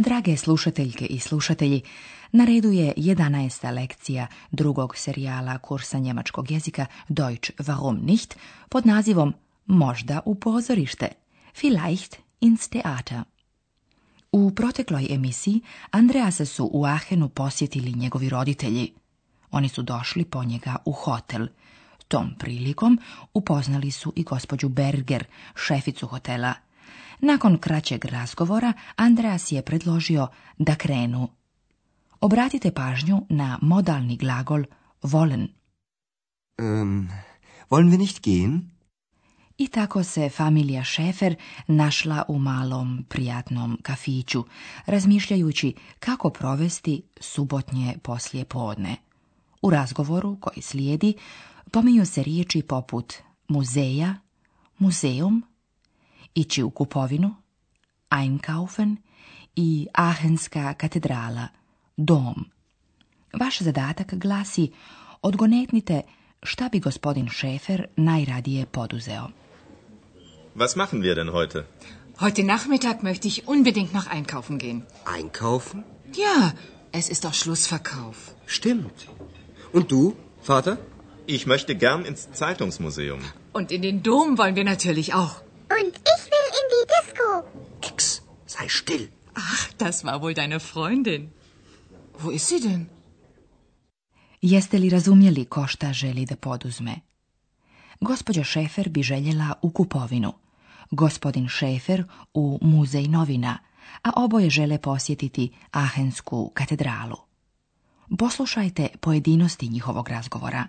Drage slušateljke i slušatelji, na redu je 11. lekcija drugog serijala kursa njemačkog jezika Deutsch warum nicht pod nazivom Možda u pozorište, vielleicht ins Theater. U protekloj emisiji Andreasa su u Ahenu posjetili njegovi roditelji. Oni su došli po njega u hotel. Tom prilikom upoznali su i gospođu Berger, šeficu hotela – nakon kraćeg razgovora, Andreas je predložio da krenu. Obratite pažnju na modalni glagol volen. Um, wollen wir nicht gehen? I tako se familija Šefer našla u malom prijatnom kafiću, razmišljajući kako provesti subotnje poslije podne. U razgovoru koji slijedi pominju se riječi poput muzeja, muzeum, ići u kupovinu, Einkaufen i Ahenska katedrala, dom. Vaš zadatak glasi odgonetnite šta bi gospodin Šefer najradije poduzeo. Was machen wir denn heute? Heute Nachmittag möchte ich unbedingt noch einkaufen gehen. Einkaufen? Ja, es ist doch Schlussverkauf. Stimmt. Und du, Vater? Ich möchte gern ins Zeitungsmuseum. Und in den Dom wollen wir natürlich auch. Und ich Ex, sei still. Ach, das war wohl deine Freundin. Wo ist sie denn? Jeste li razumjeli ko šta želi da poduzme? Gospođa Šefer bi željela u kupovinu, gospodin Šefer u muzej novina, a oboje žele posjetiti Ahensku katedralu. Poslušajte pojedinosti njihovog razgovora.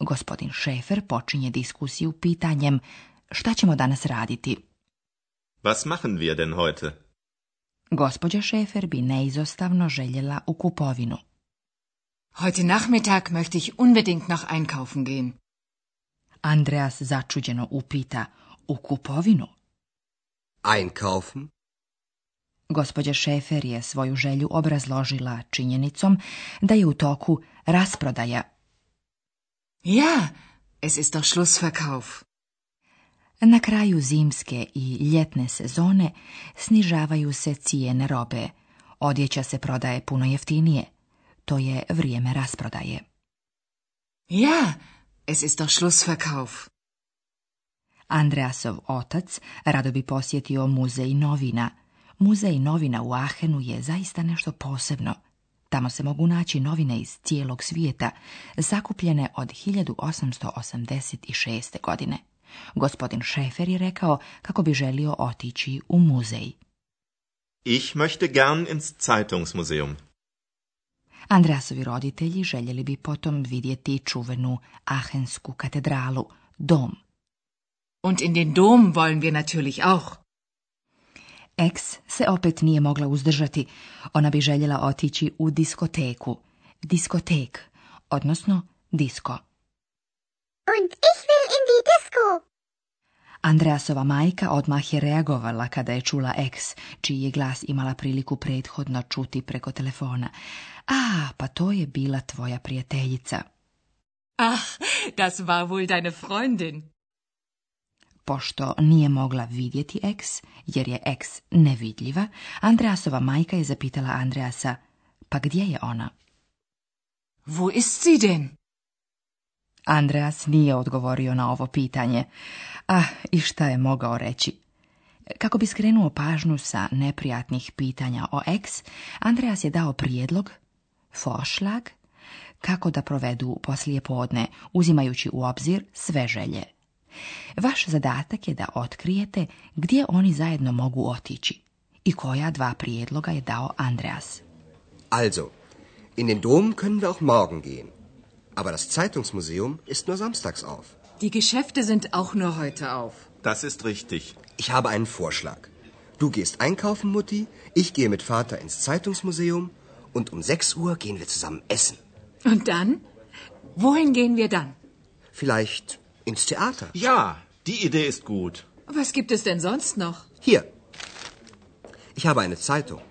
Gospodin Šefer počinje diskusiju pitanjem šta ćemo danas raditi – Was machen wir denn heute? Gospođa Šefer bi neizostavno željela u kupovinu. Heute Nachmittag möchte ich unbedingt noch einkaufen gehen. Andreas začuđeno upita, u kupovinu? Einkaufen? Gospođa Šefer je svoju želju obrazložila činjenicom da je u toku rasprodaja. Ja, es ist doch Schlussverkauf. Na kraju zimske i ljetne sezone snižavaju se cijene robe. Odjeća se prodaje puno jeftinije. To je vrijeme rasprodaje. Ja, es ist Schlussverkauf. Andreasov otac rado bi posjetio muzej novina. Muzej novina u Ahenu je zaista nešto posebno. Tamo se mogu naći novine iz cijelog svijeta, zakupljene od 1886. godine. Gospodin Šefer je rekao kako bi želio otići u muzej. Ich möchte gern ins Zeitungsmuseum. Andrasovi roditelji željeli bi potom vidjeti čuvenu Ahensku katedralu, dom. Und in den Dom wollen wir natürlich auch. Ex se opet nije mogla uzdržati. Ona bi željela otići u diskoteku. Diskotek, odnosno disko. Und Andreasova majka odmah je reagovala kada je čula eks, čiji je glas imala priliku prethodno čuti preko telefona. A, pa to je bila tvoja prijateljica. Ah, das war wohl deine Freundin. Pošto nije mogla vidjeti eks, jer je eks nevidljiva, Andreasova majka je zapitala Andreasa, pa gdje je ona? Wo ist sie denn? Andreas nije odgovorio na ovo pitanje. Ah, i šta je mogao reći? Kako bi skrenuo pažnju sa neprijatnih pitanja o ex, Andreas je dao prijedlog, fošlag, kako da provedu poslijepodne, uzimajući u obzir sve želje. Vaš zadatak je da otkrijete gdje oni zajedno mogu otići i koja dva prijedloga je dao Andreas. Also, in den Dom können wir auch morgen gehen. Aber das Zeitungsmuseum ist nur samstags auf. Die Geschäfte sind auch nur heute auf. Das ist richtig. Ich habe einen Vorschlag. Du gehst einkaufen, Mutti, ich gehe mit Vater ins Zeitungsmuseum und um 6 Uhr gehen wir zusammen essen. Und dann? Wohin gehen wir dann? Vielleicht ins Theater. Ja, die Idee ist gut. Was gibt es denn sonst noch? Hier. Ich habe eine Zeitung.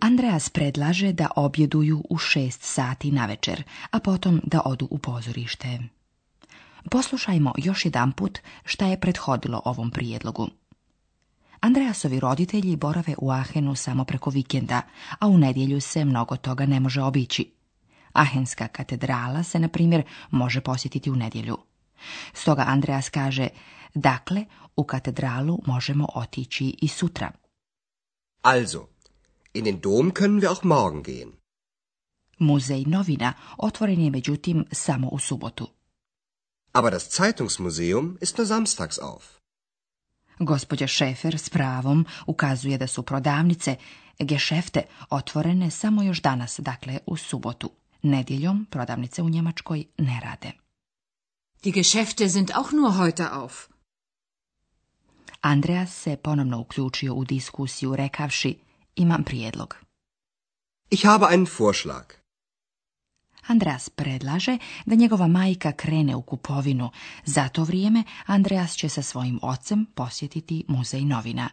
Andreas predlaže da objeduju u šest sati na večer, a potom da odu u pozorište. Poslušajmo još jedanput šta je prethodilo ovom prijedlogu. Andreasovi roditelji borave u Ahenu samo preko vikenda, a u nedjelju se mnogo toga ne može obići. Ahenska katedrala se, na primjer, može posjetiti u nedjelju. Stoga Andreas kaže, dakle, u katedralu možemo otići i sutra. Also, In den Dom können wir auch morgen gehen. Muzej novina otvoren je međutim samo u subotu. Aber das Zeitungsmuseum ist nur samstags auf. Gospođa Šefer s pravom ukazuje da su prodavnice, gešefte, otvorene samo još danas, dakle u subotu. Nedjeljom prodavnice u Njemačkoj ne rade. Die Geschäfte sind auch nur heute auf. Andreas se ponovno uključio u diskusiju rekavši – imam prijedlog. Ich habe einen Vorschlag. Andreas predlaže da njegova majka krene u kupovinu. Za to vrijeme Andreas će sa svojim ocem posjetiti muzej novina.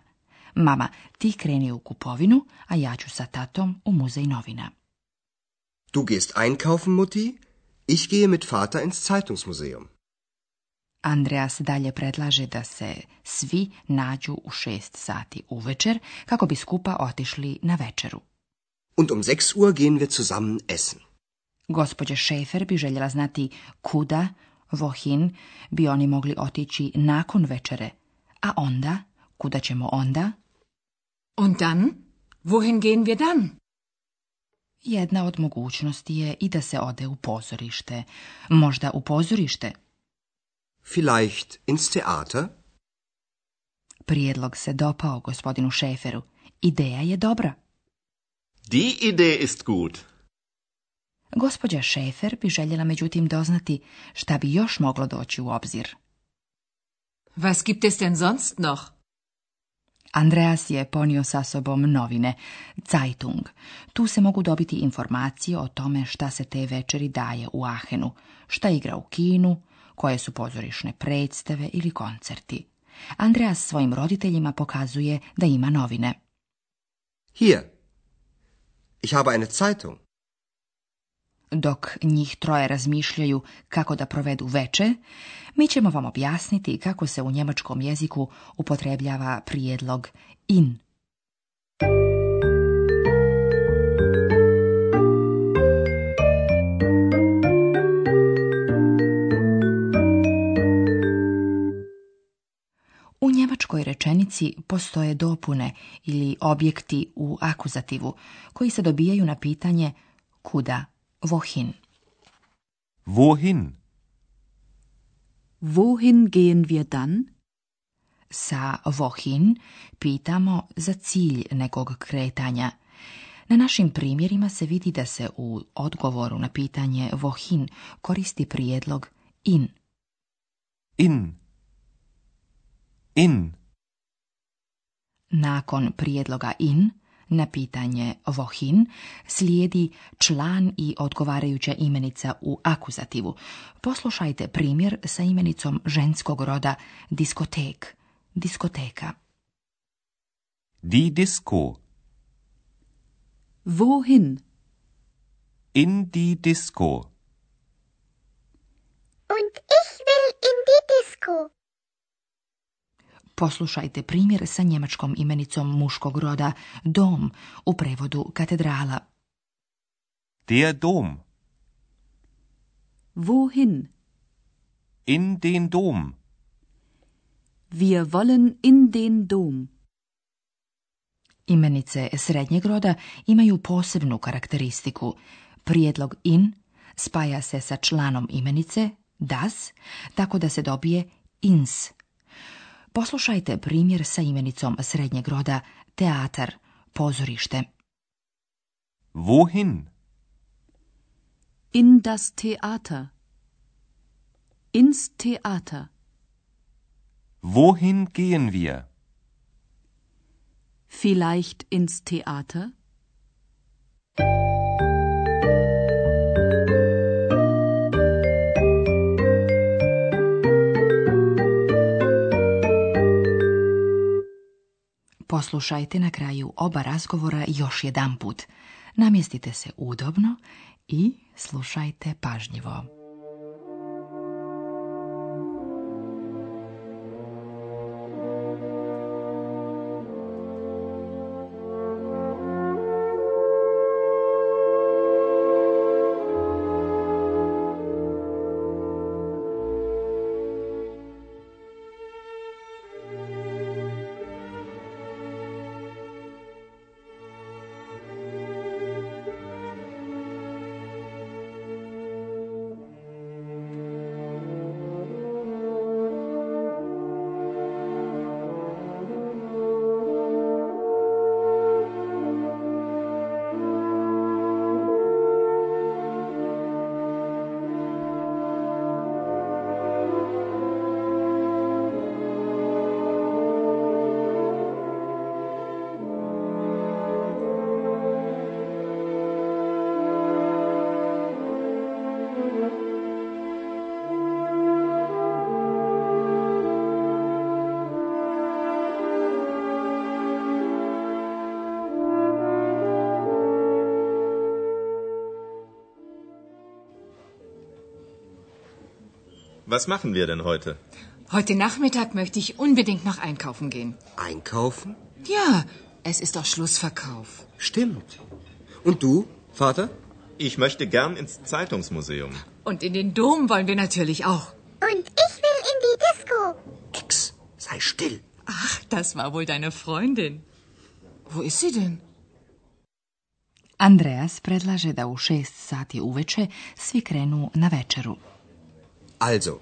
Mama, ti kreni u kupovinu, a ja ću sa tatom u muzej novina. Du gehst einkaufen, Mutti? Ich gehe mit Vater ins Zeitungsmuseum. Andreas dalje predlaže da se svi nađu u šest sati uvečer kako bi skupa otišli na večeru. Und um 6 Uhr gehen wir zusammen essen. Gospođa Šefer bi željela znati kuda, vohin, bi oni mogli otići nakon večere. A onda, kuda ćemo onda? Und dann? Wohin gehen wir dann? Jedna od mogućnosti je i da se ode u pozorište. Možda u pozorište, vielleicht ins Theater? Prijedlog se dopao gospodinu Šeferu. Ideja je dobra. Die Idee ist gut. Gospođa Šefer bi željela međutim doznati šta bi još moglo doći u obzir. Was gibt es denn sonst noch? Andreas je ponio sa sobom novine, Zeitung. Tu se mogu dobiti informacije o tome šta se te večeri daje u Ahenu, šta igra u kinu, koje su pozorišne predstave ili koncerti. Andreas svojim roditeljima pokazuje da ima novine. Hier. Ich habe eine Zeitung. Dok njih troje razmišljaju kako da provedu veče, mi ćemo vam objasniti kako se u njemačkom jeziku upotrebljava prijedlog in njemačkoj rečenici postoje dopune ili objekti u akuzativu koji se dobijaju na pitanje kuda, wohin. Wohin? Wohin gehen wir dann? Sa vohin pitamo za cilj nekog kretanja. Na našim primjerima se vidi da se u odgovoru na pitanje vohin koristi prijedlog in. In in. Nakon prijedloga in, na pitanje vohin slijedi član i odgovarajuća imenica u akuzativu. Poslušajte primjer sa imenicom ženskog roda diskotek, diskoteka. Di Disco. Wohin? In Und Poslušajte primjer sa njemačkom imenicom muškog roda dom u prevodu katedrala. Der Dom. Wohin? In den Dom. Wir wollen in den Dom. Imenice srednjeg roda imaju posebnu karakteristiku. Prijedlog in spaja se sa članom imenice das, tako da se dobije ins. Poslušajte primjer sa imenicom srednjeg roda teatar, pozorište. Wohin? In das Theater. Ins Theater. Wohin gehen wir? Vielleicht ins Theater? poslušajte na kraju oba razgovora još jedan put. Namjestite se udobno i slušajte pažljivo. Was machen wir denn heute? Heute Nachmittag möchte ich unbedingt noch einkaufen gehen. Einkaufen? Ja, es ist doch Schlussverkauf. Stimmt. Und du, Vater? Ich möchte gern ins Zeitungsmuseum. Und in den Dom wollen wir natürlich auch. Und ich will in die Disco. Ex, sei still. Ach, das war wohl deine Freundin. Wo ist sie denn? Andreas predlaže da u šest sati uveče svi krenu na večeru. Also,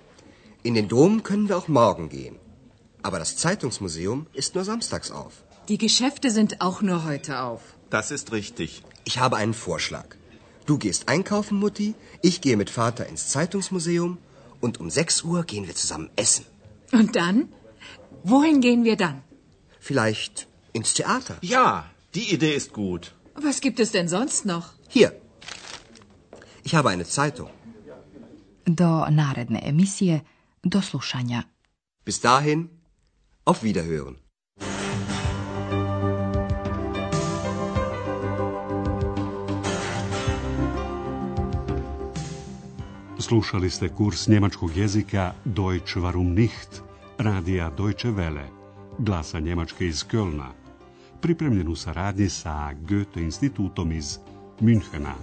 in den Dom können wir auch morgen gehen. Aber das Zeitungsmuseum ist nur samstags auf. Die Geschäfte sind auch nur heute auf. Das ist richtig. Ich habe einen Vorschlag. Du gehst einkaufen, Mutti, ich gehe mit Vater ins Zeitungsmuseum und um 6 Uhr gehen wir zusammen essen. Und dann? Wohin gehen wir dann? Vielleicht ins Theater. Ja, die Idee ist gut. Was gibt es denn sonst noch? Hier. Ich habe eine Zeitung. Do naredne emisije, do slušanja. Bis dahin, auf Wiederhören. Slušali ste kurs njemačkog jezika Deutsch warum nicht, radija Deutsche Welle, glasa Njemačke iz Kölna, pripremljen u saradnji sa Goethe institutom iz Münchena.